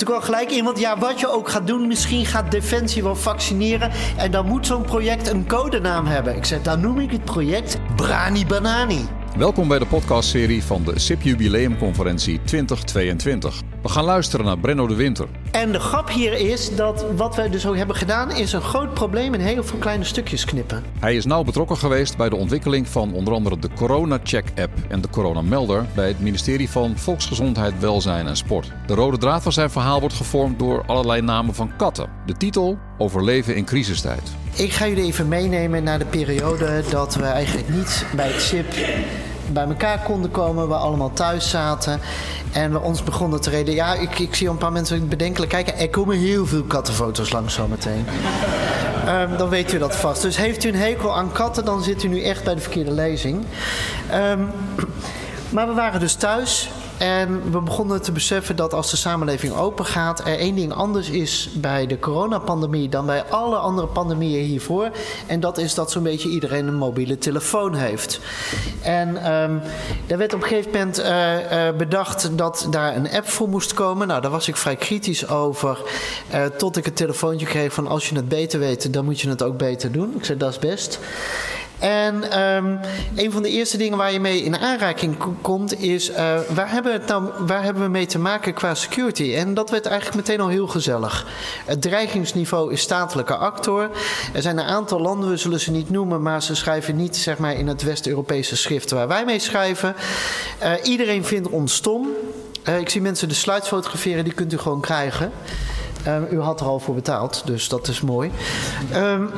Toen kwam gelijk iemand, ja, wat je ook gaat doen, misschien gaat Defensie wel vaccineren. En dan moet zo'n project een codenaam hebben. Ik zei, dan noem ik het project Brani Banani. Welkom bij de podcastserie van de SIP Jubileumconferentie 2022. We gaan luisteren naar Brenno de Winter. En de grap hier is dat wat wij dus ook hebben gedaan, is een groot probleem in heel veel kleine stukjes knippen. Hij is nauw betrokken geweest bij de ontwikkeling van onder andere de Corona Check app en de Corona Melder bij het ministerie van Volksgezondheid, Welzijn en Sport. De rode draad van zijn verhaal wordt gevormd door allerlei namen van katten. De titel Overleven in crisistijd. Ik ga jullie even meenemen naar de periode dat we eigenlijk niet bij het SIP bij elkaar konden komen. We allemaal thuis zaten. En we ons begonnen te reden. Ja, ik, ik zie een paar mensen bedenkelijk kijken. Er komen heel veel kattenfoto's langs zometeen. um, dan weet u dat vast. Dus heeft u een hekel aan katten, dan zit u nu echt bij de verkeerde lezing. Um, maar we waren dus thuis en we begonnen te beseffen dat als de samenleving open gaat, er één ding anders is bij de coronapandemie dan bij alle andere pandemieën hiervoor. En dat is dat zo'n beetje iedereen een mobiele telefoon heeft. En um, er werd op een gegeven moment uh, uh, bedacht dat daar een app voor moest komen. Nou, daar was ik vrij kritisch over. Uh, tot ik het telefoontje kreeg van als je het beter weet, dan moet je het ook beter doen. Ik zei dat is best. En um, een van de eerste dingen waar je mee in aanraking komt is... Uh, waar, hebben we waar hebben we mee te maken qua security? En dat werd eigenlijk meteen al heel gezellig. Het dreigingsniveau is statelijke actor. Er zijn een aantal landen, we zullen ze niet noemen... maar ze schrijven niet zeg maar, in het West-Europese schrift waar wij mee schrijven. Uh, iedereen vindt ons stom. Uh, ik zie mensen de slides fotograferen, die kunt u gewoon krijgen. U had er al voor betaald, dus dat is mooi. Um,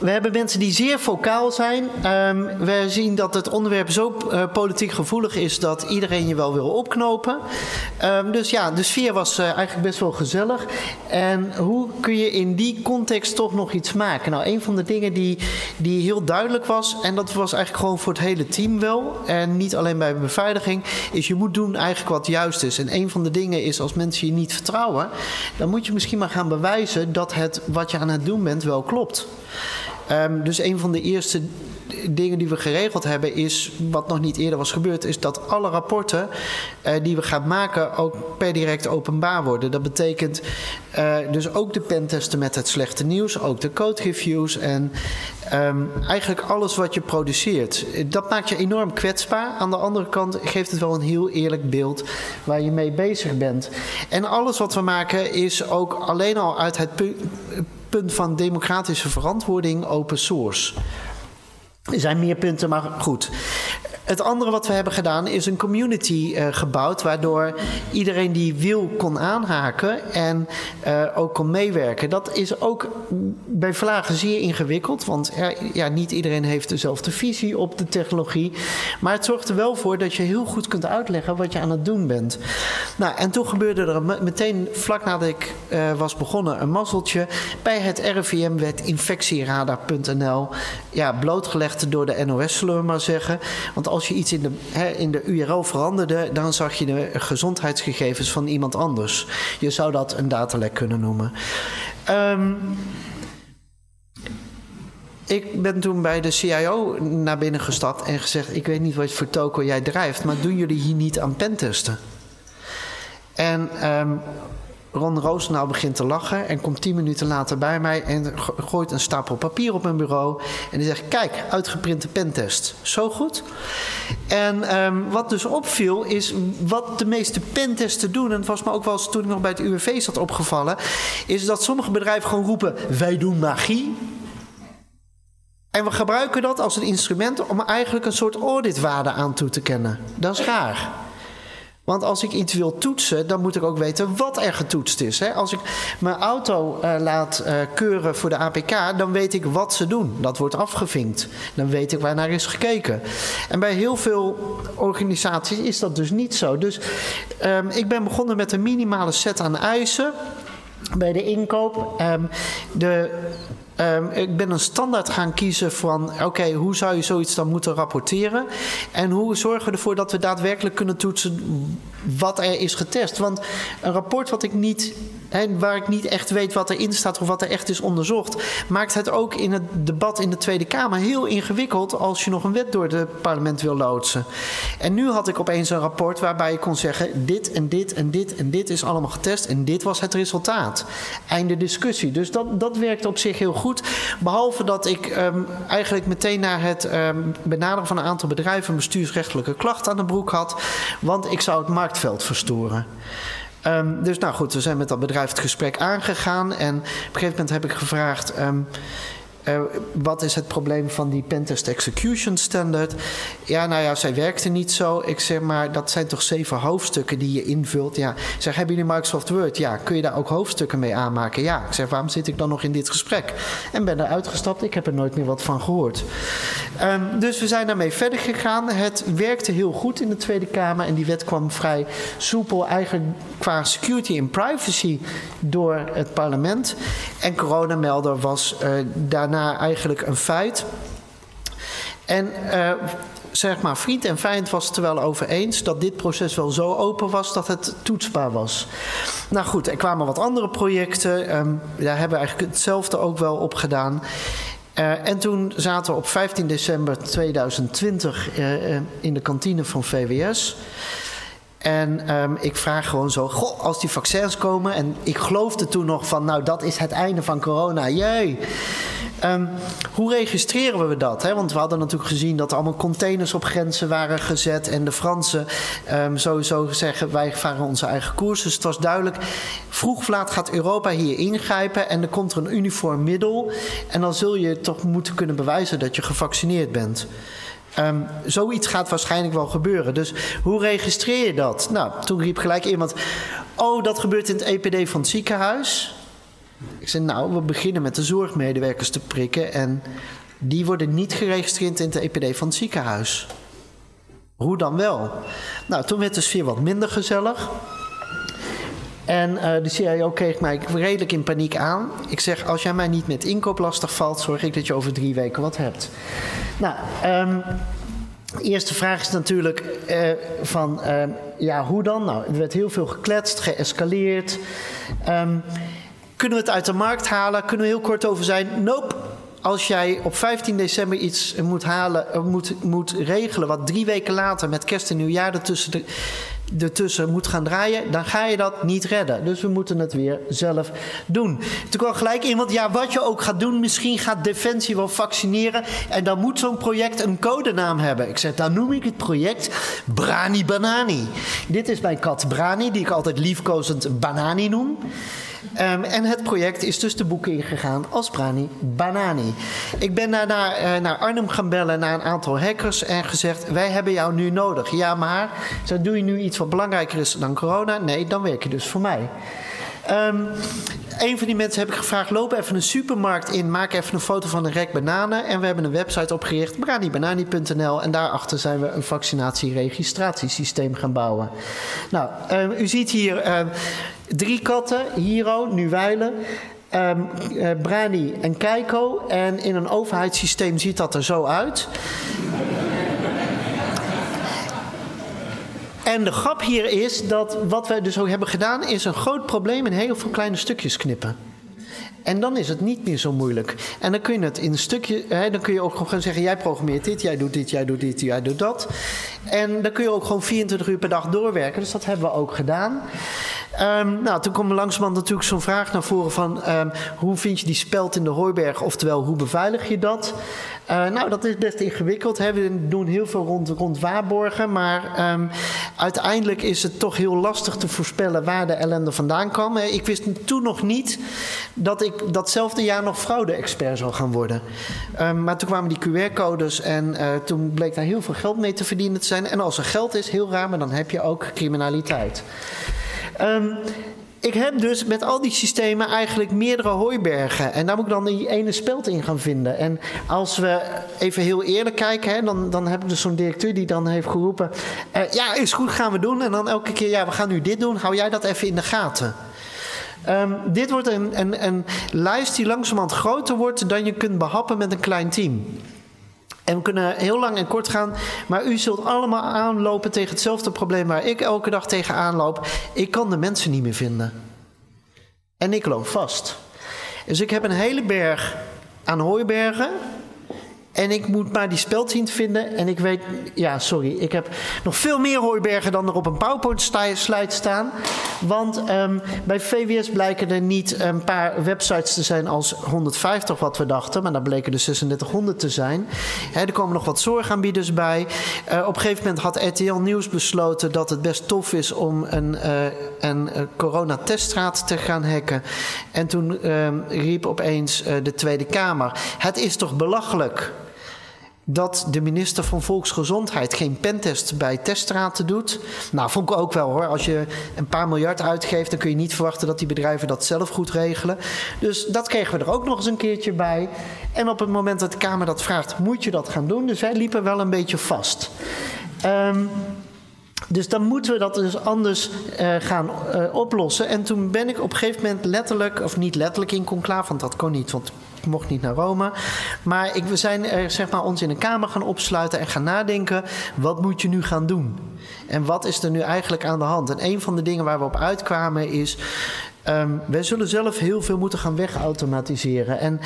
we hebben mensen die zeer vocaal zijn. Um, we zien dat het onderwerp zo uh, politiek gevoelig is dat iedereen je wel wil opknopen. Um, dus ja, de sfeer was uh, eigenlijk best wel gezellig. En hoe kun je in die context toch nog iets maken? Nou, een van de dingen die, die heel duidelijk was, en dat was eigenlijk gewoon voor het hele team wel, en niet alleen bij beveiliging, is je moet doen eigenlijk wat juist is. En een van de dingen is als mensen je niet vertrouwen, dan moet je misschien maar gaan bewijzen dat het wat je aan het doen bent wel klopt. Um, dus een van de eerste dingen die we geregeld hebben is, wat nog niet eerder was gebeurd, is dat alle rapporten uh, die we gaan maken ook per direct openbaar worden. Dat betekent uh, dus ook de pentesten met het slechte nieuws, ook de code reviews en um, eigenlijk alles wat je produceert. Dat maakt je enorm kwetsbaar. Aan de andere kant geeft het wel een heel eerlijk beeld waar je mee bezig bent. En alles wat we maken is ook alleen al uit het punt van democratische verantwoording open source. Er zijn meer punten, maar goed. Het andere wat we hebben gedaan is een community uh, gebouwd, waardoor iedereen die wil kon aanhaken en uh, ook kon meewerken. Dat is ook bij Vlagen zeer ingewikkeld, want ja, niet iedereen heeft dezelfde visie op de technologie. Maar het zorgt er wel voor dat je heel goed kunt uitleggen wat je aan het doen bent. Nou, en toen gebeurde er meteen, vlak nadat ik uh, was begonnen, een mazzeltje. Bij het RIVM werd infectieradar.nl ja, blootgelegd door de NOS, zullen we maar zeggen. Want als je iets in de, hè, in de URL veranderde, dan zag je de gezondheidsgegevens van iemand anders. Je zou dat een datalek kunnen noemen. Um, ik ben toen bij de CIO naar binnen gestapt en gezegd: Ik weet niet wat voor toko jij drijft, maar doen jullie hier niet aan pentesten? En um, Ron Roosendaal begint te lachen en komt tien minuten later bij mij en gooit een stapel papier op mijn bureau. En die zegt: Kijk, uitgeprinte pentest. Zo goed. En um, wat dus opviel, is wat de meeste pentesten doen. En het was me ook wel eens toen ik nog bij het UWV zat opgevallen. Is dat sommige bedrijven gewoon roepen: Wij doen magie. En we gebruiken dat als een instrument om eigenlijk een soort auditwaarde aan toe te kennen. Dat is raar. Want als ik iets wil toetsen, dan moet ik ook weten wat er getoetst is. Hè? Als ik mijn auto uh, laat uh, keuren voor de APK, dan weet ik wat ze doen. Dat wordt afgevinkt. Dan weet ik waar naar is gekeken. En bij heel veel organisaties is dat dus niet zo. Dus um, ik ben begonnen met een minimale set aan eisen bij de inkoop. Um, de Um, ik ben een standaard gaan kiezen van oké, hoe zou je zoiets dan moeten rapporteren? En hoe zorgen we ervoor dat we daadwerkelijk kunnen toetsen wat er is getest? Want een rapport wat ik niet en waar ik niet echt weet wat erin staat of wat er echt is onderzocht, maakt het ook in het debat in de Tweede Kamer heel ingewikkeld als je nog een wet door het parlement wil loodsen. En nu had ik opeens een rapport waarbij ik kon zeggen: dit en dit en dit en dit is allemaal getest en dit was het resultaat. Einde discussie. Dus dat, dat werkt op zich heel goed. Behalve dat ik um, eigenlijk meteen naar het um, benaderen van een aantal bedrijven bestuursrechtelijke klacht aan de broek had, want ik zou het marktveld verstoren. Um, dus nou goed, we zijn met dat bedrijf het gesprek aangegaan. En op een gegeven moment heb ik gevraagd. Um, uh, wat is het probleem van die Pentest Execution Standard? Ja, nou ja, zij werkte niet zo. Ik zeg maar, dat zijn toch zeven hoofdstukken die je invult. Ja, ik zeg, hebben jullie Microsoft Word? Ja, kun je daar ook hoofdstukken mee aanmaken? Ja, ik zeg, waarom zit ik dan nog in dit gesprek? En ben er uitgestapt. Ik heb er nooit meer wat van gehoord. Um, dus we zijn daarmee verder gegaan. Het werkte heel goed in de Tweede Kamer. En die wet kwam vrij soepel, eigenlijk qua security en privacy, door het parlement. En coronamelder was uh, daarna eigenlijk een feit. En uh, zeg maar, vriend en vijand was het er wel over eens dat dit proces wel zo open was dat het toetsbaar was. Nou goed, er kwamen wat andere projecten. Um, daar hebben we eigenlijk hetzelfde ook wel op gedaan. Uh, en toen zaten we op 15 december 2020 uh, in de kantine van VWS. En um, ik vraag gewoon zo, goh, als die vaccins komen... en ik geloofde toen nog van, nou, dat is het einde van corona. Jee. Um, hoe registreren we dat? Hè? Want we hadden natuurlijk gezien dat er allemaal containers op grenzen waren gezet... en de Fransen um, sowieso zeggen, wij varen onze eigen koers. Dus het was duidelijk, vroeg of laat gaat Europa hier ingrijpen... en er komt er een uniform middel... en dan zul je toch moeten kunnen bewijzen dat je gevaccineerd bent... Um, zoiets gaat waarschijnlijk wel gebeuren. Dus hoe registreer je dat? Nou, toen riep gelijk iemand: Oh, dat gebeurt in het EPD van het ziekenhuis. Ik zei: Nou, we beginnen met de zorgmedewerkers te prikken. En die worden niet geregistreerd in het EPD van het ziekenhuis. Hoe dan wel? Nou, toen werd de sfeer wat minder gezellig. En uh, de CIO kreeg mij redelijk in paniek aan. Ik zeg, als jij mij niet met inkoop lastig valt... zorg ik dat je over drie weken wat hebt. Nou, um, de eerste vraag is natuurlijk uh, van... Uh, ja, hoe dan? Nou, er werd heel veel gekletst, geëscaleerd. Um, kunnen we het uit de markt halen? Kunnen we heel kort over zijn? Nope. Als jij op 15 december iets moet, halen, moet, moet regelen... wat drie weken later met kerst en nieuwjaar ertussen... Ertussen moet gaan draaien, dan ga je dat niet redden. Dus we moeten het weer zelf doen. Toen kwam gelijk iemand, ja, wat je ook gaat doen, misschien gaat Defensie wel vaccineren en dan moet zo'n project een codenaam hebben. Ik zeg, dan noem ik het project Brani Banani. Dit is mijn kat Brani, die ik altijd liefkozend Banani noem. Um, en het project is dus de boeken ingegaan als Brani Banani. Ik ben daarna uh, naar Arnhem gaan bellen naar een aantal hackers en gezegd: Wij hebben jou nu nodig. Ja, maar doe je nu iets wat belangrijker is dan corona? Nee, dan werk je dus voor mij. Um, een van die mensen heb ik gevraagd: loop even een supermarkt in, maak even een foto van een rek bananen. En we hebben een website opgericht, branibanani.nl. En daarachter zijn we een vaccinatieregistratiesysteem gaan bouwen. Nou, um, u ziet hier drie katten: Hiro, Nuwijlen. Um, uh, Brani en Keiko. En in een overheidssysteem ziet dat er zo uit. En de grap hier is dat wat wij dus ook hebben gedaan, is een groot probleem in heel veel kleine stukjes knippen. En dan is het niet meer zo moeilijk. En dan kun je het in een stukje, hè, dan kun je ook gewoon zeggen: jij programmeert dit, jij doet dit, jij doet dit, jij doet dat. En dan kun je ook gewoon 24 uur per dag doorwerken. Dus dat hebben we ook gedaan. Um, nou, toen kwam langzamerhand natuurlijk zo'n vraag naar voren van um, hoe vind je die speld in de hooiberg, oftewel hoe beveilig je dat? Uh, nou, dat is best ingewikkeld. Hè. We doen heel veel rond, rond waarborgen, maar um, uiteindelijk is het toch heel lastig te voorspellen waar de ellende vandaan kwam. Ik wist toen nog niet dat ik datzelfde jaar nog fraude-expert zou gaan worden. maar toen kwamen die QR-codes en uh, toen bleek daar heel veel geld mee te verdienen te zijn. En als er geld is, heel raar, maar dan heb je ook criminaliteit. Um, ik heb dus met al die systemen eigenlijk meerdere hooibergen. En daar moet ik dan die ene speld in gaan vinden. En als we even heel eerlijk kijken, hè, dan, dan heb ik dus zo'n directeur die dan heeft geroepen: uh, Ja, is goed, gaan we doen. En dan elke keer: Ja, we gaan nu dit doen. Hou jij dat even in de gaten? Um, dit wordt een, een, een lijst die langzamerhand groter wordt dan je kunt behappen met een klein team. En we kunnen heel lang en kort gaan, maar u zult allemaal aanlopen tegen hetzelfde probleem waar ik elke dag tegen aanloop. Ik kan de mensen niet meer vinden. En ik loop vast. Dus ik heb een hele berg aan hooibergen. En ik moet maar die speld zien te vinden. En ik weet, ja, sorry, ik heb nog veel meer hooibergen dan er op een PowerPoint-slide staan. Want um, bij VWS blijken er niet een paar websites te zijn als 150, wat we dachten. Maar daar bleken er 3600 te zijn. er komen nog wat zorgaanbieders bij. Uh, op een gegeven moment had RTL Nieuws besloten dat het best tof is om een, uh, een uh, coronateststraat te gaan hacken. En toen riep opeens de Tweede Kamer: Het is toch belachelijk? Dat de minister van Volksgezondheid geen pentest bij teststraten doet. Nou, vond ik ook wel hoor. Als je een paar miljard uitgeeft, dan kun je niet verwachten dat die bedrijven dat zelf goed regelen. Dus dat kregen we er ook nog eens een keertje bij. En op het moment dat de Kamer dat vraagt, moet je dat gaan doen. Dus wij liepen wel een beetje vast. Um, dus dan moeten we dat dus anders uh, gaan uh, oplossen. En toen ben ik op een gegeven moment letterlijk, of niet letterlijk in conclave, want dat kon niet, want mocht niet naar Rome. Maar ik, we zijn er, zeg maar, ons in een kamer gaan opsluiten en gaan nadenken: wat moet je nu gaan doen? En wat is er nu eigenlijk aan de hand? En een van de dingen waar we op uitkwamen is. Um, wij zullen zelf heel veel moeten gaan wegautomatiseren. En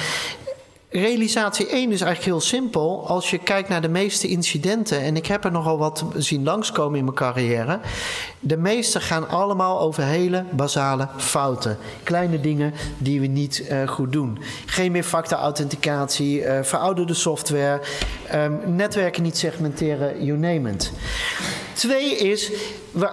realisatie 1 is eigenlijk heel simpel. Als je kijkt naar de meeste incidenten, en ik heb er nogal wat zien langskomen in mijn carrière. De meeste gaan allemaal over hele basale fouten. Kleine dingen die we niet uh, goed doen. Geen meer factor-authenticatie, uh, verouderde software, um, netwerken niet segmenteren, you name it. Twee is,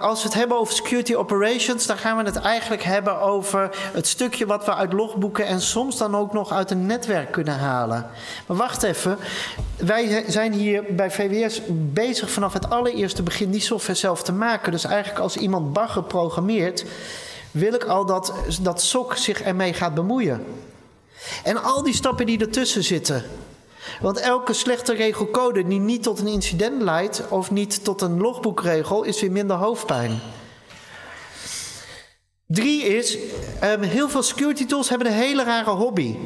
als we het hebben over security operations, dan gaan we het eigenlijk hebben over het stukje wat we uit logboeken en soms dan ook nog uit een netwerk kunnen halen. Maar wacht even, wij zijn hier bij VWS bezig vanaf het allereerste begin die software zelf te maken. Dus eigenlijk als iemand bagger programmeert, wil ik al dat, dat SOC zich ermee gaat bemoeien. En al die stappen die ertussen zitten. Want elke slechte regelcode die niet tot een incident leidt of niet tot een logboekregel is weer minder hoofdpijn. Drie is, um, heel veel security tools hebben een hele rare hobby.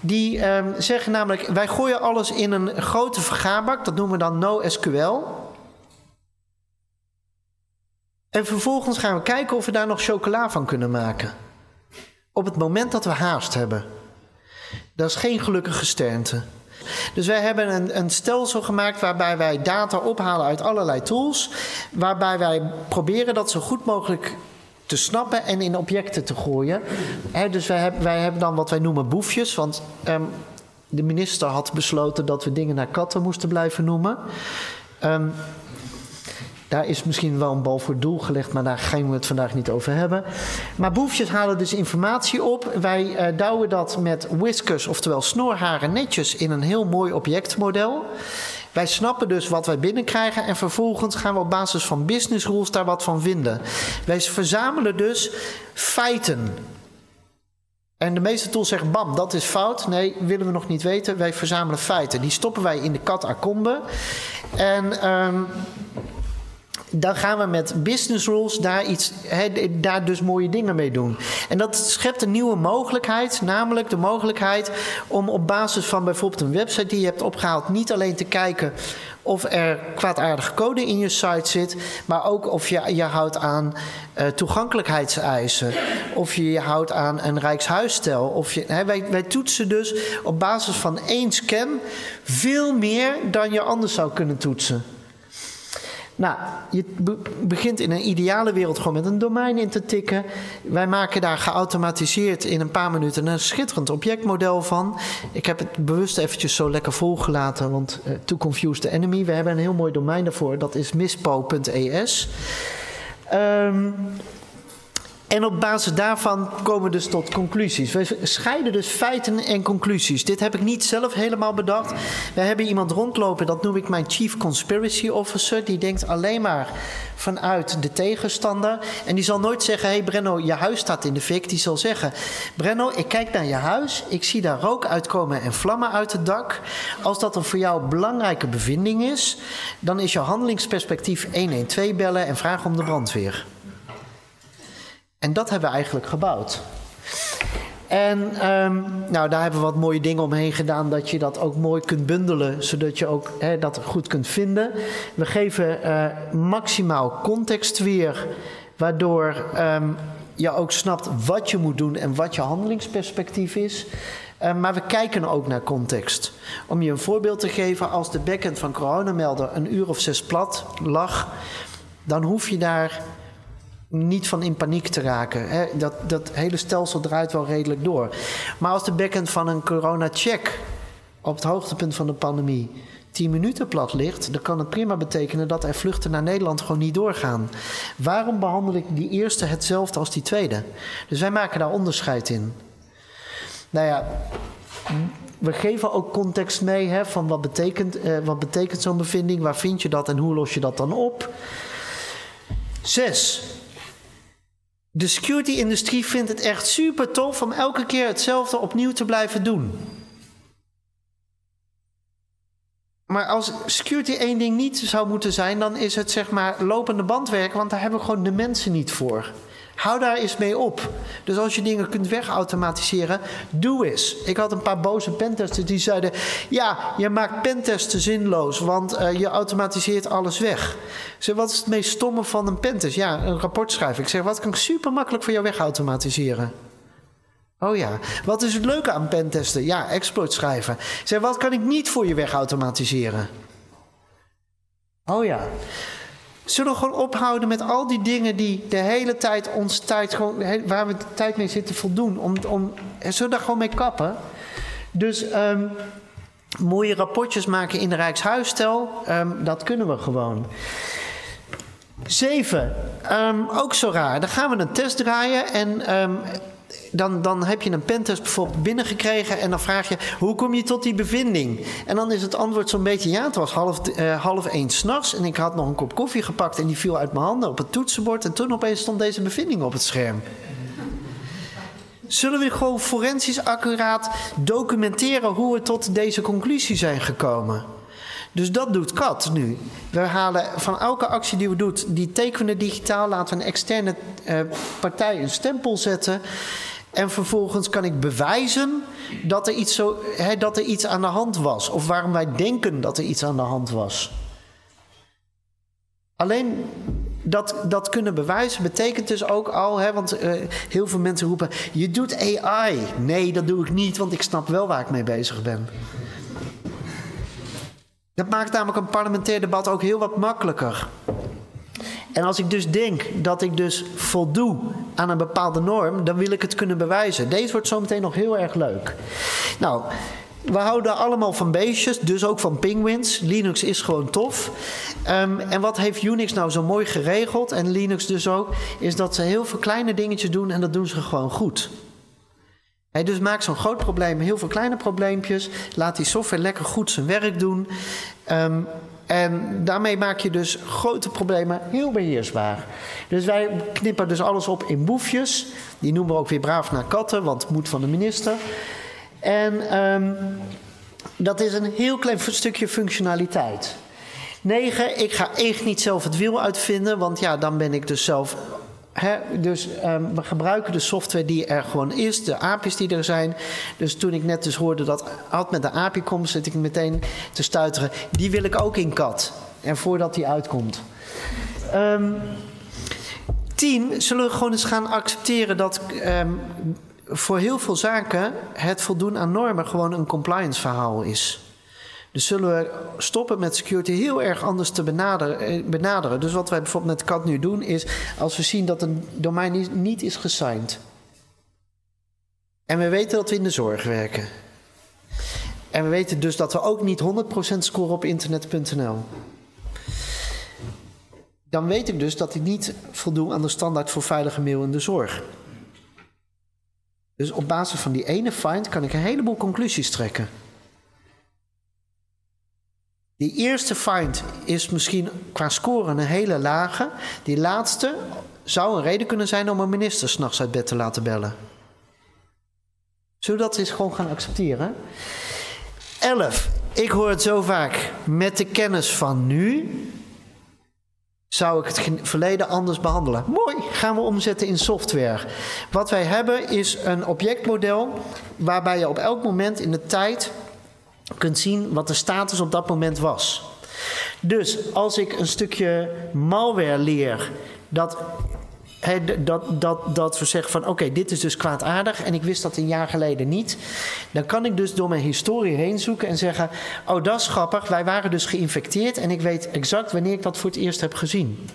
Die um, zeggen namelijk, wij gooien alles in een grote vergaarbak, dat noemen we dan NoSQL. En vervolgens gaan we kijken of we daar nog chocola van kunnen maken. Op het moment dat we haast hebben. Dat is geen gelukkige sternte. Dus wij hebben een, een stelsel gemaakt waarbij wij data ophalen uit allerlei tools. Waarbij wij proberen dat zo goed mogelijk te snappen en in objecten te gooien. dus wij, hebben, wij hebben dan wat wij noemen boefjes. Want um, de minister had besloten dat we dingen naar katten moesten blijven noemen. Um, daar is misschien wel een bal voor doel gelegd, maar daar gaan we het vandaag niet over hebben. Maar boefjes halen dus informatie op. Wij uh, douwen dat met whiskers, oftewel snorharen, netjes in een heel mooi objectmodel. Wij snappen dus wat wij binnenkrijgen en vervolgens gaan we op basis van business rules daar wat van vinden. Wij verzamelen dus feiten. En de meeste tools zeggen, bam, dat is fout. Nee, willen we nog niet weten. Wij verzamelen feiten. Die stoppen wij in de kat. En um, dan gaan we met business rules daar, iets, daar dus mooie dingen mee doen. En dat schept een nieuwe mogelijkheid, namelijk de mogelijkheid om op basis van bijvoorbeeld een website die je hebt opgehaald, niet alleen te kijken of er kwaadaardige code in je site zit, maar ook of je je houdt aan uh, toegankelijkheidseisen, of je je houdt aan een rijkshuisstel. Of je, wij, wij toetsen dus op basis van één scan veel meer dan je anders zou kunnen toetsen. Nou, je begint in een ideale wereld gewoon met een domein in te tikken. Wij maken daar geautomatiseerd in een paar minuten een schitterend objectmodel van. Ik heb het bewust eventjes zo lekker volgelaten, want uh, to confuse the enemy. We hebben een heel mooi domein daarvoor, dat is mispo.es. en op basis daarvan komen we dus tot conclusies. We scheiden dus feiten en conclusies. Dit heb ik niet zelf helemaal bedacht. We hebben iemand rondlopen, dat noem ik mijn Chief Conspiracy Officer. Die denkt alleen maar vanuit de tegenstander. En die zal nooit zeggen: hey Brenno, je huis staat in de fik. Die zal zeggen: Brenno, ik kijk naar je huis. Ik zie daar rook uitkomen en vlammen uit het dak. Als dat een voor jou belangrijke bevinding is, dan is jouw handelingsperspectief 112 bellen en vragen om de brandweer. En dat hebben we eigenlijk gebouwd. En um, nou, daar hebben we wat mooie dingen omheen gedaan, dat je dat ook mooi kunt bundelen, zodat je ook dat goed kunt vinden. We geven uh, maximaal context weer, waardoor um, je ook snapt wat je moet doen en wat je handelingsperspectief is. Uh, maar we kijken ook naar context. Om je een voorbeeld te geven, als de backend van Coronamelder een uur of zes plat lag, dan hoef je daar niet van in paniek te raken. Hè? Dat, dat hele stelsel draait wel redelijk door. Maar als de backend van een corona-check op het hoogtepunt van de pandemie 10 minuten plat ligt, dan kan het prima betekenen dat er vluchten naar Nederland gewoon niet doorgaan. Waarom behandel ik die eerste hetzelfde als die tweede? Dus wij maken daar onderscheid in. Nou ja, we geven ook context mee hè, van wat betekent, eh, wat betekent zo'n bevinding, waar vind je dat en hoe los je dat dan op. Zes. De security-industrie vindt het echt super tof om elke keer hetzelfde opnieuw te blijven doen. Maar als security één ding niet zou moeten zijn, dan is het zeg maar lopende bandwerk, want daar hebben we gewoon de mensen niet voor. Hou daar eens mee op. Dus als je dingen kunt wegautomatiseren, doe eens. Ik had een paar boze pentesters die zeiden: Ja, je maakt pentesten zinloos, want uh, je automatiseert alles weg. Zeg: Wat is het meest stomme van een pentest? Ja, een rapport schrijven. Ik zeg: Wat kan ik super makkelijk voor jou wegautomatiseren? Oh ja, wat is het leuke aan pentesten? Ja, exploit schrijven. Zeg: Wat kan ik niet voor je wegautomatiseren? Oh ja. Zullen we gewoon ophouden met al die dingen die de hele tijd ons tijd gewoon, waar we de tijd mee zitten voldoen? Om, om, zullen we daar gewoon mee kappen? Dus um, mooie rapportjes maken in de Rijkshuisstel, um, dat kunnen we gewoon. Zeven, um, ook zo raar. Dan gaan we een test draaien en dan, dan heb je een pentest bijvoorbeeld binnengekregen en dan vraag je hoe kom je tot die bevinding? En dan is het antwoord zo'n beetje ja, het was half, uh, half één s'nachts en ik had nog een kop koffie gepakt en die viel uit mijn handen op het toetsenbord en toen opeens stond deze bevinding op het scherm. Zullen we gewoon forensisch accuraat documenteren hoe we tot deze conclusie zijn gekomen? Dus dat doet CAT nu. We halen van elke actie die we doen, die tekenen digitaal, laten we een externe uh, partij een stempel zetten. En vervolgens kan ik bewijzen dat er, iets zo, hè, dat er iets aan de hand was. Of waarom wij denken dat er iets aan de hand was. Alleen dat, dat kunnen bewijzen betekent dus ook al, hè, want uh, heel veel mensen roepen: je doet AI. Nee, dat doe ik niet, want ik snap wel waar ik mee bezig ben. Dat maakt namelijk een parlementair debat ook heel wat makkelijker. En als ik dus denk dat ik dus voldoe aan een bepaalde norm, dan wil ik het kunnen bewijzen. Deze wordt zometeen nog heel erg leuk. Nou, we houden allemaal van beestjes, dus ook van penguins. Linux is gewoon tof. Um, en wat heeft Unix nou zo mooi geregeld, en Linux dus ook, is dat ze heel veel kleine dingetjes doen en dat doen ze gewoon goed. He, dus maak zo'n groot probleem, heel veel kleine probleempjes. Laat die software lekker goed zijn werk doen. Um, en daarmee maak je dus grote problemen heel beheersbaar. Dus wij knippen dus alles op in boefjes. Die noemen we ook weer braaf naar katten, want het moet van de minister. En um, dat is een heel klein stukje functionaliteit. 9. Ik ga echt niet zelf het wiel uitvinden, want ja, dan ben ik dus zelf dus um, we gebruiken de software die er gewoon is, de API's die er zijn. Dus toen ik net dus hoorde dat had met de API komt, zit ik meteen te stuiteren. Die wil ik ook in kat. En voordat die uitkomt. Um, tien, zullen we gewoon eens gaan accepteren dat um, voor heel veel zaken het voldoen aan normen gewoon een compliance verhaal is. Dus zullen we stoppen met security heel erg anders te benaderen. Eh, benaderen. Dus wat wij bijvoorbeeld met CAD nu doen is... als we zien dat een domein niet is gesigned... en we weten dat we in de zorg werken... en we weten dus dat we ook niet 100% scoren op internet.nl... dan weet ik dus dat ik niet voldoe aan de standaard voor veilige mail in de zorg. Dus op basis van die ene find kan ik een heleboel conclusies trekken... Die eerste find is misschien qua score een hele lage. Die laatste zou een reden kunnen zijn om een minister s'nachts uit bed te laten bellen. Zullen we dat eens gewoon gaan accepteren? 11. Ik hoor het zo vaak. Met de kennis van nu zou ik het verleden anders behandelen. Mooi, gaan we omzetten in software. Wat wij hebben is een objectmodel waarbij je op elk moment in de tijd kunt zien wat de status op dat moment was. Dus als ik een stukje malware leer dat dat, dat, dat we zeggen van oké, dit is dus kwaadaardig en ik wist dat een jaar geleden niet. Dan kan ik dus door mijn historie heen zoeken en zeggen: Oh, dat is grappig, wij waren dus geïnfecteerd en ik weet exact wanneer ik dat voor het eerst heb gezien.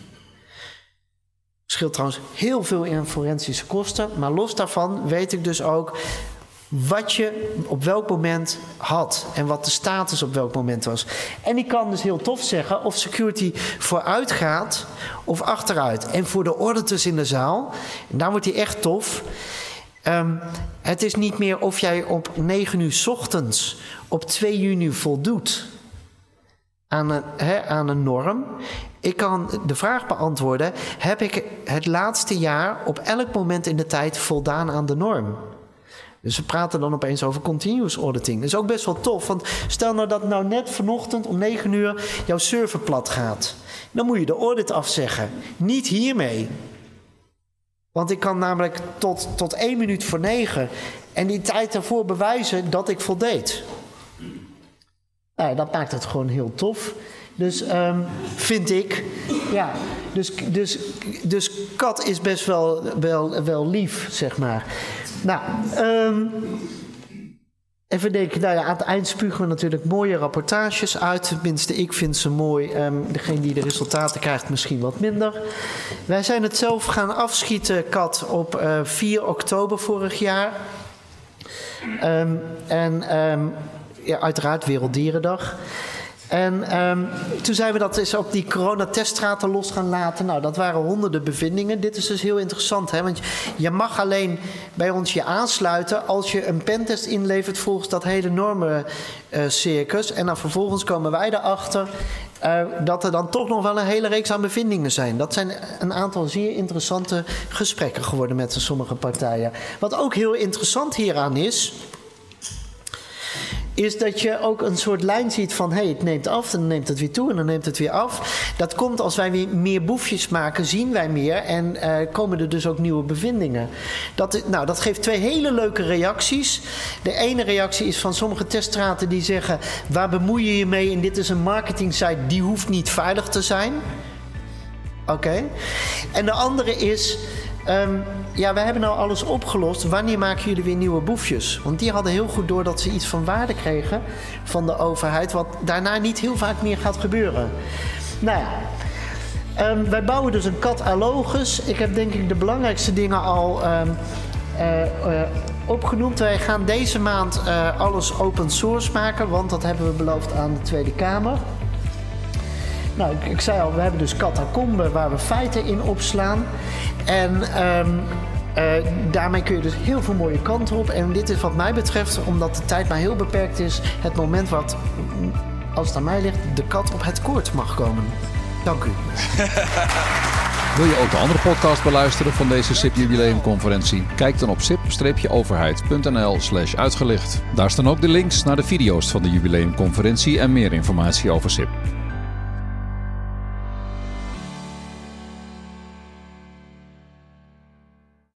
Scheelt trouwens heel veel in forensische kosten, maar los daarvan weet ik dus ook wat je op welk moment had en wat de status op welk moment was. En ik kan dus heel tof zeggen of security vooruit gaat of achteruit. En voor de auditors in de zaal, en daar wordt hij echt tof. Ehm, het is niet meer of jij op 9 uur ochtends op 2 juni voldoet aan een, aan een norm. Ik kan de vraag beantwoorden: heb ik het laatste jaar op elk moment in de tijd voldaan aan de norm? Dus we praten dan opeens over continuous auditing. Dat is ook best wel tof. Want stel nou dat nou net vanochtend om 9 uur jouw server plat gaat. Dan moet je de audit afzeggen. Niet hiermee. Want ik kan namelijk tot, tot 1 minuut voor 9 en die tijd ervoor bewijzen dat ik voldeed. Nou, dat maakt het gewoon heel tof. Dus um, vind ik. Ja, dus, dus, dus kat is best wel, wel, wel lief, zeg maar. Nou, um, even denken. Nou ja, aan het eind spugen we natuurlijk mooie rapportages uit. Tenminste, ik vind ze mooi. Um, degene die de resultaten krijgt, misschien wat minder. Wij zijn het zelf gaan afschieten, Kat, op uh, eh, 4 oktober vorig jaar. Um, en ja, uiteraard Werelddierendag. En um, toen zijn we dat eens op die coronateststraten los gaan laten. Nou, dat waren honderden bevindingen. Dit is dus heel interessant, hè? want je mag alleen bij ons je aansluiten als je een pentest inlevert volgens dat hele normencircus. Uh, en dan vervolgens komen wij erachter uh, dat er dan toch nog wel een hele reeks aan bevindingen zijn. Dat zijn een aantal zeer interessante gesprekken geworden met sommige partijen. Wat ook heel interessant hieraan is is dat je ook een soort lijn ziet van hé, hey, het neemt af dan neemt het weer toe en dan neemt het weer af. Dat komt als wij weer meer boefjes maken, zien wij meer en uh, komen er dus ook nieuwe bevindingen. Dat, nou, dat geeft twee hele leuke reacties. De ene reactie is van sommige teststraten die zeggen: waar bemoei je je mee? En dit is een marketing site die hoeft niet veilig te zijn. Oké. En de andere is. Um, ja, we hebben nou alles opgelost. Wanneer maken jullie weer nieuwe boefjes? Want die hadden heel goed door dat ze iets van waarde kregen van de overheid, wat daarna niet heel vaak meer gaat gebeuren. Nou ja. Um, wij bouwen dus een catalogus. Ik heb denk ik de belangrijkste dingen al um, uh, uh, opgenoemd. Wij gaan deze maand uh, alles open source maken, want dat hebben we beloofd aan de Tweede Kamer. Nou, ik, zei al, we hebben dus catacomben waar we feiten in opslaan. En um, uh, daarmee kun je dus heel veel mooie kanten op. En dit is wat mij betreft, omdat de tijd maar heel beperkt is, het moment wat, als het aan mij ligt, de kat op het koord mag komen. Dank u. Wil je ook de andere podcast beluisteren van deze SIP Jubileumconferentie? Kijk dan op sip-overheid.nl slash uitgelicht. Daar staan ook de links naar de video's van de jubileumconferentie en meer informatie over SIP.